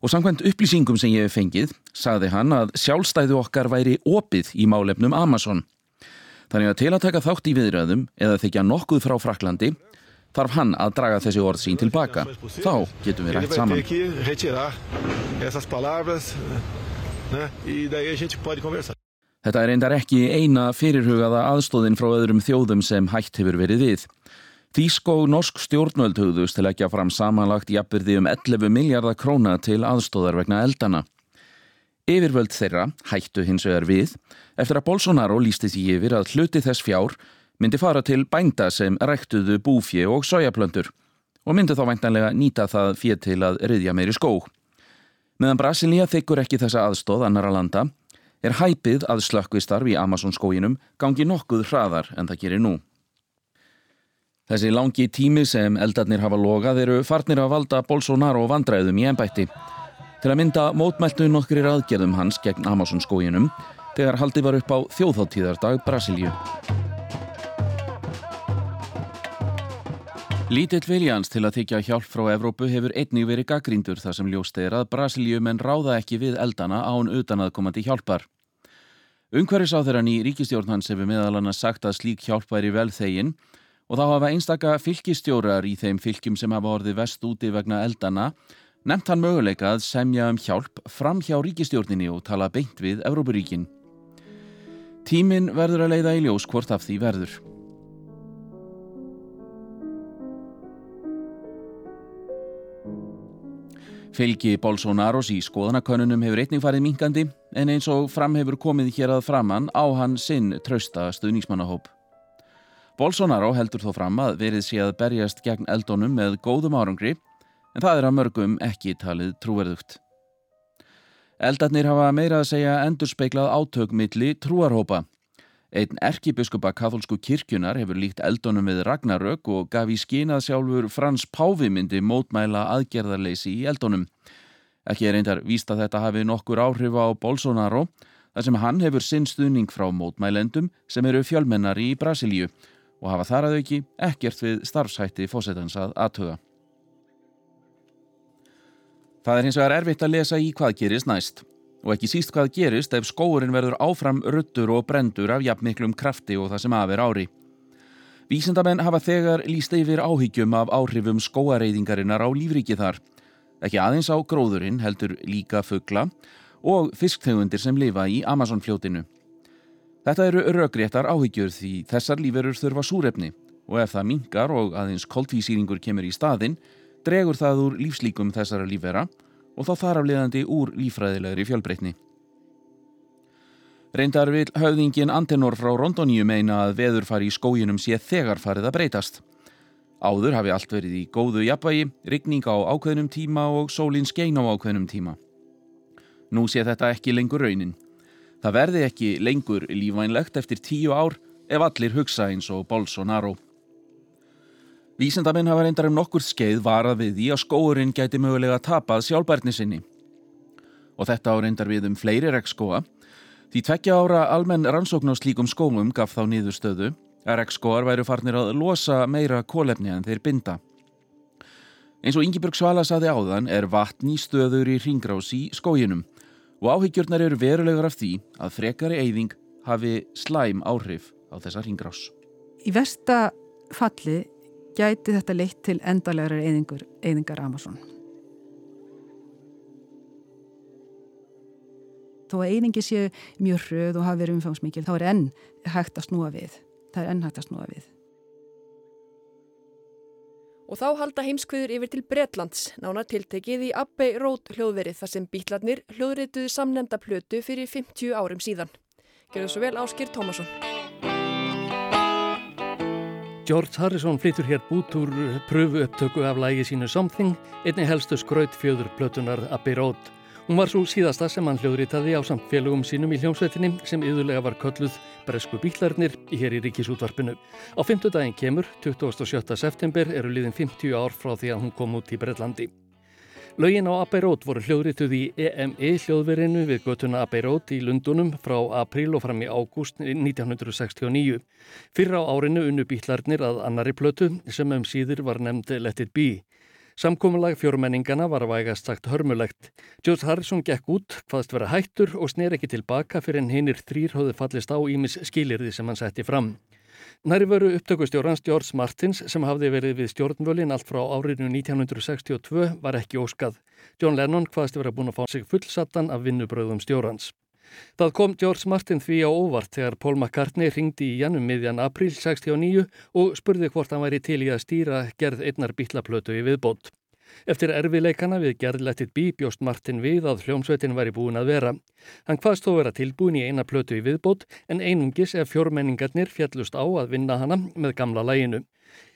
Og samkvæmt upplýsingum sem ég hef fengið, saði hann að sjálfstæðu okkar væri opið í málefnum Amazon. Þannig að til að taka þátt í viðröðum eða þykja nokkuð frá Fraklandi, þarf hann að draga þessi orð sín tilbaka. Þá getum við rætt saman. Þetta er reyndar ekki eina fyrirhugaða aðstóðin frá öðrum þjóðum sem hægt hefur verið við. Þísk og norsk stjórnvöld hugðust til ekki að fram samanlagt jafnverði um 11 miljardar króna til aðstóðar vegna eldana. Yfirvöld þeirra hættu hins vegar við eftir að Bolsonaro lísti því yfir að hluti þess fjár myndi fara til bænda sem ræktuðu búfje og sojaplöndur og myndi þá væntanlega nýta það fyrir til að ryðja meiri skó. Meðan Brasilia þykkur ekki þessa aðstóð annara landa er hæpið að slökkvistarf í Amazon skóginum gangi nokkuð hraðar en það gerir nú. Þessi langi tími sem eldarnir hafa logað eru farnir að valda Bolsonaro vandræðum í ennbætti. Til að mynda mótmæltu nokkrir aðgerðum hans gegn Amazon skóginum þegar haldi var upp á þjóðháttíðardag Brasilíu. Lítill viljans til að þykja hjálp frá Evrópu hefur einnig verið gaggríndur þar sem ljóst er að Brasilíumenn ráða ekki við eldana án utanaðkomandi hjálpar. Ungverðisáþurann í ríkistjórn hans hefur meðal annars sagt að slík hjálp væri vel þegin og þá hafa einstaka fylgistjórar í þeim fylgjum sem hafa orðið vest úti vegna eldana nefnt hann möguleika að semja um hjálp fram hjá ríkistjórninni og tala beint við Evrópuríkin. Tímin verður að leiða í ljós hvort af því verður. Fylgi Bolsonaros í skoðanakönnunum hefur einning farið minkandi en eins og fram hefur komið hér að framann á hann sinn trausta stuðningsmannahóp. Bolsonaro heldur þó fram að verið sé að berjast gegn eldónum með góðum árangri en það er að mörgum ekki talið trúverðugt. Eldarnir hafa meira að segja endurspeiklað átökmiðli trúarhópa Einn erkibiskupa katholsku kirkjunar hefur líkt eldunum við Ragnarök og gaf í skínað sjálfur Frans Pávi myndi mótmæla aðgerðarleysi í eldunum. Ekki er víst að þetta hafi nokkur áhrif á Bolsonaro þar sem hann hefur sinn stuðning frá mótmælendum sem eru fjölmennari í Brasilíu og hafa þar að auki ekkert við starfshætti fósettans að aðtöða. Það er hins vegar erfitt að lesa í hvað gerist næst og ekki síst hvað gerist ef skóurinn verður áfram ruttur og brendur af jafnmiklum krafti og það sem aðver ári. Vísindamenn hafa þegar líst yfir áhyggjum af áhrifum skóareyðingarinnar á lífriki þar. Ekki aðeins á gróðurinn heldur líka fuggla og fisktegundir sem lifa í Amazonfljótinu. Þetta eru röggréttar áhyggjur því þessar líferur þurfa súrefni og ef það mingar og aðeins koltvísýringur kemur í staðin, dregur það úr lífslíkum þessara lífera og þá þar afliðandi úr lífræðilegri fjölbreytni. Reyndar vil höfðingin Antenor frá Rondoníu meina að veður fari í skójunum sé þegar farið að breytast. Áður hafi allt verið í góðu jafnvægi, rigning á ákveðnum tíma og sólinn skein á ákveðnum tíma. Nú sé þetta ekki lengur raunin. Það verði ekki lengur lífvænlegt eftir tíu ár ef allir hugsa eins og Bolsonaro. Vísendamenn hafa reyndar um nokkur skeið varað við því að skóurinn gæti mögulega tapað sjálfbærni sinni. Og þetta á reyndar við um fleiri regnskóa. Því tveggja ára almenn rannsókn á slíkum skóum gaf þá nýður stöðu að regnskóar væru farnir að losa meira kólefni en þeir binda. Eins og Ingeborg Svala saði áðan er vatn í stöður í ringrás í skóginum og áhyggjurnar eru verulegar af því að frekari eyðing hafi slæm áhrif á þessa ringrás. Í versta falli gæti þetta leitt til endalegrar eyðingar Amazon. Þó að eyðingi sé mjög hröð og hafi verið umfangsmikil, þá er enn hægt að snúa við. Það er enn hægt að snúa við. Og þá halda heimskviður yfir til Bretlands, nánar tiltekið í Abbey Road hljóðverið þar sem bítlarnir hljóðrituðu samnemnda plötu fyrir 50 árum síðan. Gerðu svo vel Áskir Tómasson. George Harrison flytur hér bút úr pröfu upptöku af lægi sínu Something, einni helstu skraut fjöður plötunar Abbey Road. Hún var svo síðasta sem hann hljóðritaði á samt félögum sínum í hljómsveitinni sem yðurlega var kölluð Bresku bílarnir í hér í ríkisútvarpinu. Á fymtudaginn kemur, 27. september, eru liðin 50 ár frá því að hún kom út í Breitlandi. Laugin á Abbey Road voru hljóðrituð í EME hljóðverinu við göttuna Abbey Road í Lundunum frá april og fram í ágúst 1969. Fyrra á árinu unnu bílarnir að annari plötu sem um síður var nefnd Let It Be. Samkominlag fjórmenningana var vægast sagt hörmulegt. George Harrison gekk út, hvaðst vera hættur og sner ekki tilbaka fyrir en hinnir þrýr höfðu fallist á ímis skilirði sem hann setti fram. Næri veru upptökustjórans George Martins sem hafði verið við stjórnvölin allt frá árinu 1962 var ekki óskað. John Lennon hvaðst vera búin að fá sig fullsattan af vinnubröðum stjórans. Það kom George Martin því á óvart þegar Paul McCartney ringdi í jannum miðjan april 69 og spurði hvort hann væri til í að stýra gerð einnar bítlaplötu í viðbót. Eftir erfileikana við gerðlettið bí bjóst Martin við að hljómsveitin væri búin að vera. Hann hvaðst þó vera tilbúin í eina plötu í viðbót en einungis ef fjórmenningarnir fjallust á að vinna hana með gamla læginu.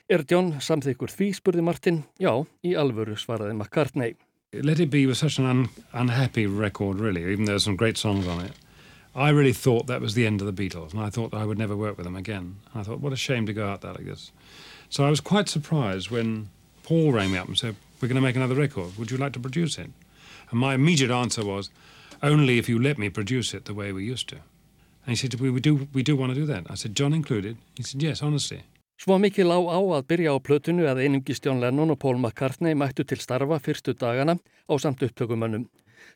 Er John samþykkur því, spurði Martin. Já, í alvöru svaraði McCartney. Let It Be was such an un unhappy record, really, even though there's some great songs on it. I really thought that was the end of the Beatles, and I thought I would never work with them again. And I thought, what a shame to go out there like this. So I was quite surprised when Paul rang me up and said, we're going to make another record. Would you like to produce it? And my immediate answer was, only if you let me produce it the way we used to. And he said, we, we, do, we do want to do that. I said, John included? He said, yes, honestly. Svo mikið lág á að byrja á plötunu að einungi Stjón Lennon og Paul McCartney mættu til starfa fyrstu dagana á samt upptökumönnum.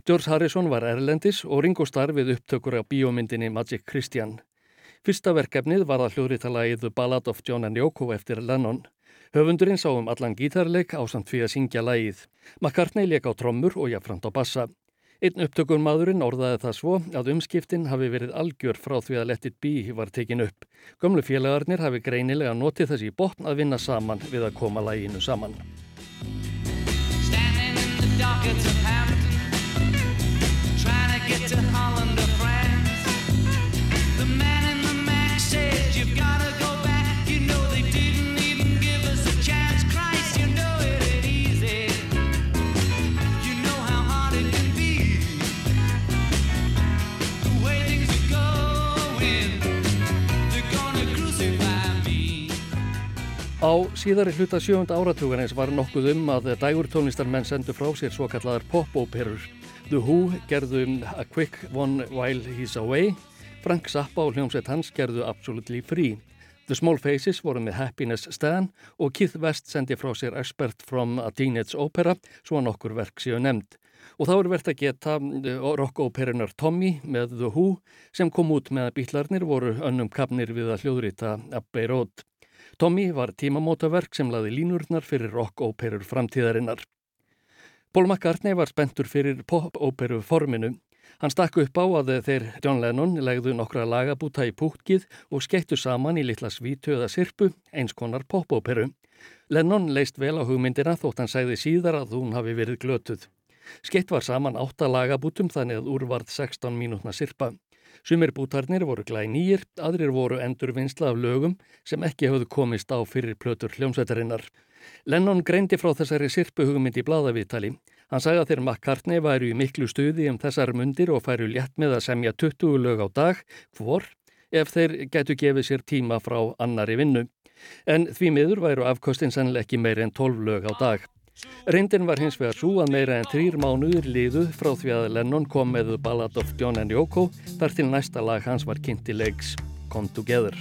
George Harrison var erlendis og Ringo Starr við upptökur á bíómyndinni Magic Christian. Fyrsta verkefnið var að hljóðritalagið The Ballad of John and Yoko eftir Lennon. Höfundurinn sá um allan gítarleik á samt fyrir að syngja lagið. McCartney leik á trommur og jafnframt á bassa. Einn upptökun maðurinn orðaði það svo að umskiptin hafi verið algjör frá því að Let It Be var tekin upp. Gömlu félagarnir hafi greinilega notið þessi botn að vinna saman við að koma læginu saman. Standing in the dockets of Hampton Trying to get to Holland Á síðari hluta sjöfunda áratugarins var nokkuð um að dægur tónlistarmenn sendu frá sér svo kalladar pop-óperur. The Who gerðu um A Quick One While He's Away, Frank Zappa og hljómsveit hans gerðu Absolutely Free. The Small Faces voru með Happiness Stan og Keith West sendi frá sér Expert from a Teenage Opera, svo að nokkur verk séu nefnd. Og þá er verðt að geta rock-óperunar Tommy með The Who sem kom út með að bítlarnir voru önnum kapnir við að hljóðrita Abbey Road. Tommy var tímamótaverk sem laði línurnar fyrir rock-óperur framtíðarinnar. Paul McCartney var spentur fyrir pop-óperu forminu. Hann stakk upp á að þeir John Lennon legðu nokkra lagabúta í pútkið og skeittu saman í litla svítu eða sirpu, eins konar pop-óperu. Lennon leist vel á hugmyndina þótt hann segði síðar að hún hafi verið glötuð. Skeitt var saman átta lagabútum þannig að úrvarð 16 mínútna sirpa. Sumir bútarnir voru glæð nýjir, aðrir voru endur vinsla af lögum sem ekki höfðu komist á fyrir plötur hljómsveitarinnar. Lennon greindi frá þessari sirpu hugmynd í bladaviðtali. Hann sagði að þeir McCartney væru í miklu stuði um þessar mundir og færu létt með að semja 20 lög á dag, hvor, ef þeir getu gefið sér tíma frá annari vinnu. En því miður væru afkostin sannlega ekki meir en 12 lög á dag. Reyndin var hins vegar svo að meira en þrýr mánuður liðu frá því að Lennon kom með Ballad of John and Yoko þar til næsta lag hans var kynnt í leiks Come Together.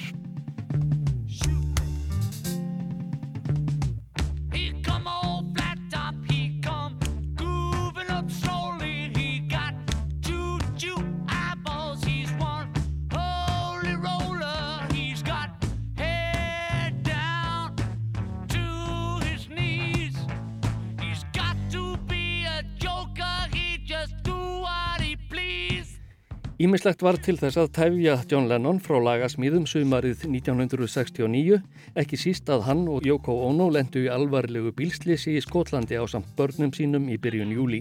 Ímislegt var til þess að tæfja John Lennon frá lagasmíðum sumarið 1969, ekki síst að hann og Yoko Ono lendu í alvarlegu bílslisi í Skotlandi á samt börnum sínum í byrjun júli.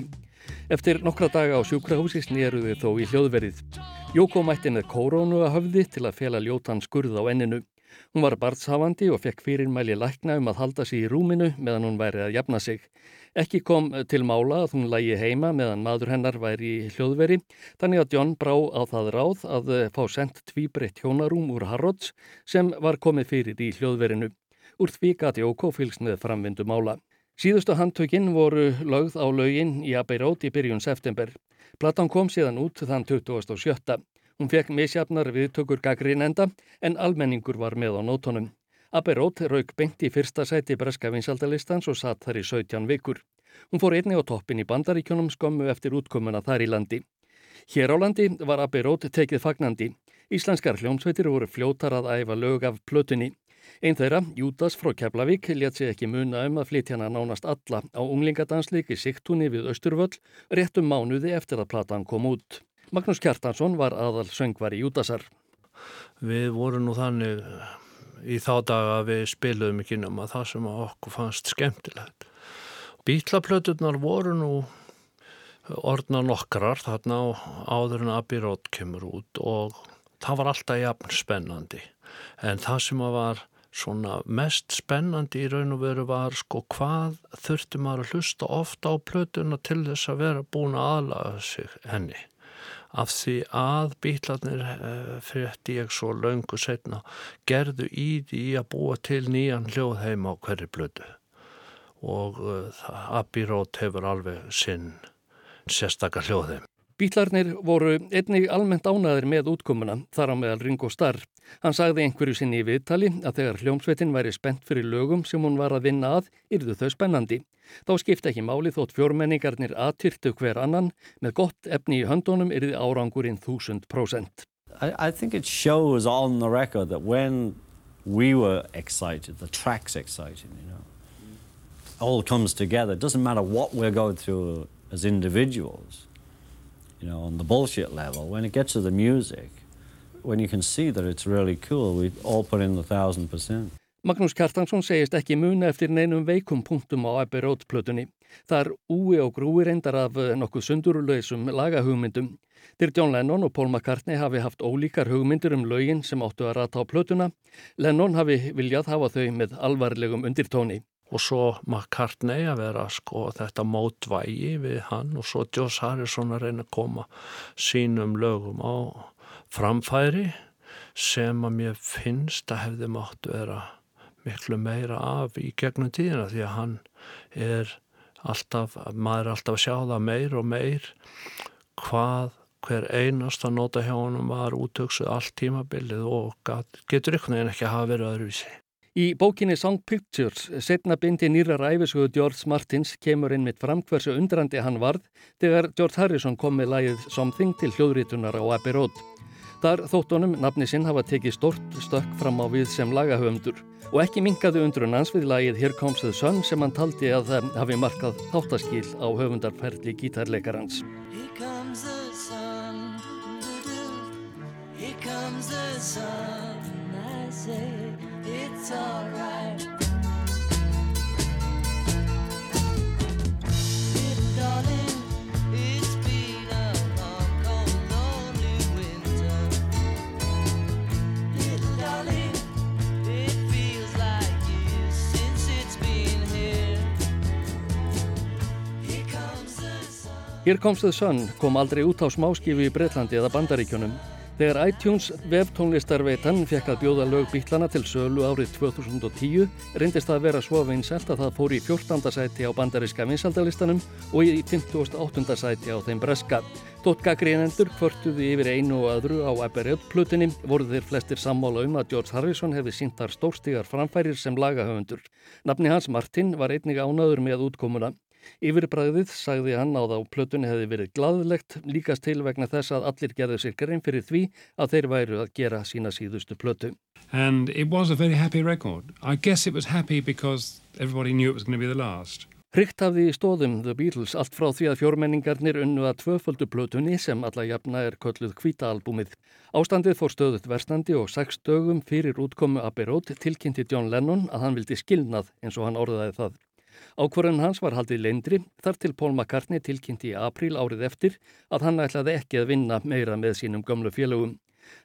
Eftir nokkra daga á sjúkrahúsi snýruði þó í hljóðverið. Yoko mætti með kórónu að höfði til að fjela ljótan skurð á enninu. Hún var barnshafandi og fekk fyrirmæli lækna um að halda sig í rúminu meðan hún væri að jafna sig. Ekki kom til mála að hún lægi heima meðan maður hennar væri í hljóðveri, þannig að John brá á það ráð að fá sendt tvíbreytt hjónarúm úr Harrods sem var komið fyrir í hljóðverinu. Úr því gati Óko fylgst með framvindu mála. Síðustu handtökinn voru lögð á lögin í Abbey Road í byrjun september. Platan kom síðan út þann 27. Hún fekk misjafnar viðtökur gaggrinn enda en almenningur var með á nótonum. Aberót rauk beint í fyrsta sæti breska vinsaldalistans og satt þar í 17 vikur. Hún fór einni á toppin í bandaríkjónum skömmu eftir útkomuna þar í landi. Hér á landi var Aberót tekið fagnandi. Íslenskar hljómsveitir voru fljótar að æfa lög af plötunni. Einn þeirra, Júdas frá Keflavík, létt sig ekki muna um að flytjana nánast alla á unglingadansleiki Sigtúni við Östurvöll réttum mánuði eftir að platan kom út. Magnús Kjartansson var aðal söngvar í Júdasar. Við vorum nú þannig í þá daga við spiluðum ekki nema það sem okkur fannst skemmtilegt. Bítlaplöturnar voru nú orðna nokkrar þarna áður en Abbey Road kemur út og það var alltaf jafn spennandi en það sem var svona mest spennandi í raun og veru var sko hvað þurfti maður að hlusta ofta á plötuna til þess að vera búin að aðlaga sig henni af því að bílarnir eh, frétti ég svo laungu setna gerðu í því að búa til nýjan hljóðheim á hverju blödu og uh, Abbey Road hefur alveg sinn sérstakar hljóðheim. Bílarnir voru einnig almennt ánaðir með útkomuna þar á meðal Ringo Starr. Hann sagði einhverju sinni í viðtali að þegar hljómsveitin væri spennt fyrir lögum sem hún var að vinna að, yrðu þau spennandi. Þá skipta ekki máli þótt fjórmenningarnir aðtyrtu hver annan, með gott efni í höndunum yrði árangurinn þúsund prósent. I think it shows on the record that when we were excited, the track's exciting, you know. All comes together. It doesn't matter what we're going through as individuals. You know, on the bullshit level. When it gets to the music, when you can see that it's really cool, we all put in the thousand percent. Magnús Kjartansson segist ekki muna eftir neinum veikum punktum á Abbey Road plötunni. Það er úi og grúi reyndar af eh, nokkuð sundurulöysum lagahugmyndum. Dyr John Lennon og Paul McCartney hafi haft ólíkar hugmyndur um lögin sem áttu að rata á plötuna. Lennon hafi viljað hafa þau með alvarlegum undirtóni og svo McCartney að vera sko þetta mótvægi við hann og svo Joss Harrison að reyna að koma sínum lögum á framfæri sem að mér finnst að hefði mátt vera miklu meira af í gegnum tíðina því að hann er alltaf, maður er alltaf að sjá það meir og meir hvað hver einast að nota hjá hann var útöksuð allt tímabilið og getur ykkur en ekki að hafa verið öðruvísi. Í bókinni Song Pictures, setna bindi nýra ræfisugu George Martins, kemur inn mitt fram hversu undrandi hann varð þegar George Harrison kom með lægið Something til hljóðrítunar á Abbey Road. Þar þóttunum nafni sinn hafa tekið stort stökk fram á við sem lagahöfumdur og ekki mingaðu undrun hans við lægið Here Comes the Sun sem hann taldi að það hafi markað þáttaskil á höfundarferðli gítarleikarans. Here comes the sun, here comes the sun, I say it's alright. Little darling, it's been a long, cold, lonely winter. Little darling, it feels like years since it's been here. Here comes the sun. Here comes the sun kom aldrei út á smáskifu í Breitlandi eða Bandaríkjunum. Þegar iTunes webtónlistarveitan fekk að bjóða lög bítlana til sölu árið 2010 reyndist það að vera svo vinsælt að það fór í 14. sæti á bandaríska vinsaldalistanum og í 58. sæti á þeim breska. Dótt gaggrínendur kvörtuði yfir einu og öðru á Abbey-Road-plutinni voru þeir flestir sammála um að George Harrison hefði sínt þar stórstígar framfærir sem lagahöfundur. Nafni hans Martin var einnig ánaður með útkomuna. Yfirbræðið sagði hann á þá plötunni hefði verið gladlegt líkast til vegna þess að allir gerðu sér grein fyrir því að þeir væru að gera sína síðustu plötu. And it was a very happy record. I guess it was happy because everybody knew it was going to be the last. Hrygt hafði í stóðum The Beatles allt frá því að fjórmenningarnir unnu að tvöföldu plötunni sem alla jafna er kölluð kvítaalbúmið. Ástandið fór stöðut verstandi og sex dögum fyrir útkomu Abbey Road tilkynnti John Lennon að hann vildi skilnað eins og hann orðaði það. Ákvarðan hans var haldið leindri þar til Paul McCartney tilkynnti í april árið eftir að hann ætlaði ekki að vinna meira með sínum gamlu félögum.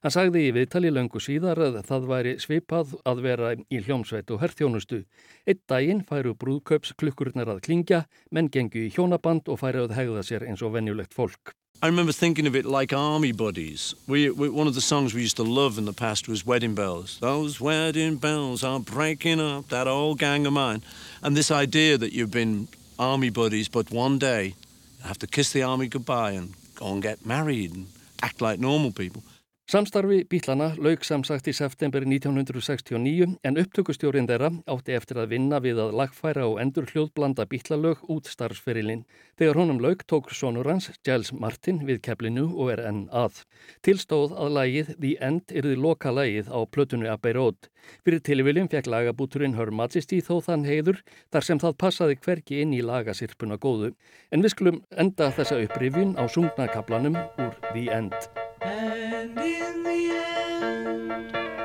Hann sagði í viðtali löngu síðar að það væri svipað að vera í hljómsveit og herrþjónustu. Eitt daginn færu brúðkaups klukkurnar að klingja, menn gengu í hjónaband og færu að hegða sér eins og venjulegt fólk. I remember thinking of it like army buddies. We, we, one of the songs we used to love in the past was Wedding Bells. Those wedding bells are breaking up that old gang of mine. And this idea that you've been army buddies, but one day you have to kiss the army goodbye and go and get married and act like normal people. Samstarfi Bílana lauk samsagt í september 1969 en upptökustjórin þeirra átti eftir að vinna við að lagfæra og endur hljóðblanda Bílalög út starfsferilinn. Þegar honum lauk tók sonur hans, Giles Martin, við keflinu og er enn að. Tilstóð að lagið The End yrði loka lagið á plötunu Abbey Road. Fyrir tilviljum fekk lagabúturinn Her Majesty þó þann heiður þar sem það passaði hverki inn í lagasirpuna góðu. En við skulum enda þessa upprifjun á sungnakablanum úr The End. And in the end,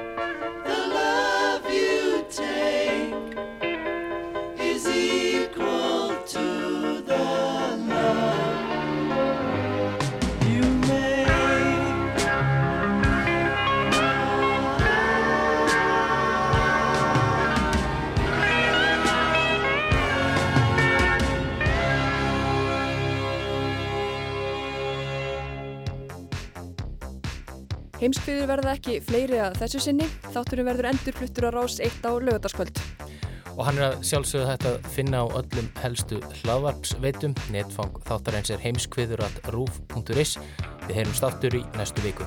Heimskviður verða ekki fleiri að þessu sinni. Þátturinn verður endurfluttur á rás eitt á lögataskvöld. Og hann er að sjálfsögðu þetta að finna á öllum helstu hlaðvarpsveitum. Netfang þáttar eins er heimskviður at rúf.is. Við heyrum státtur í næstu viku.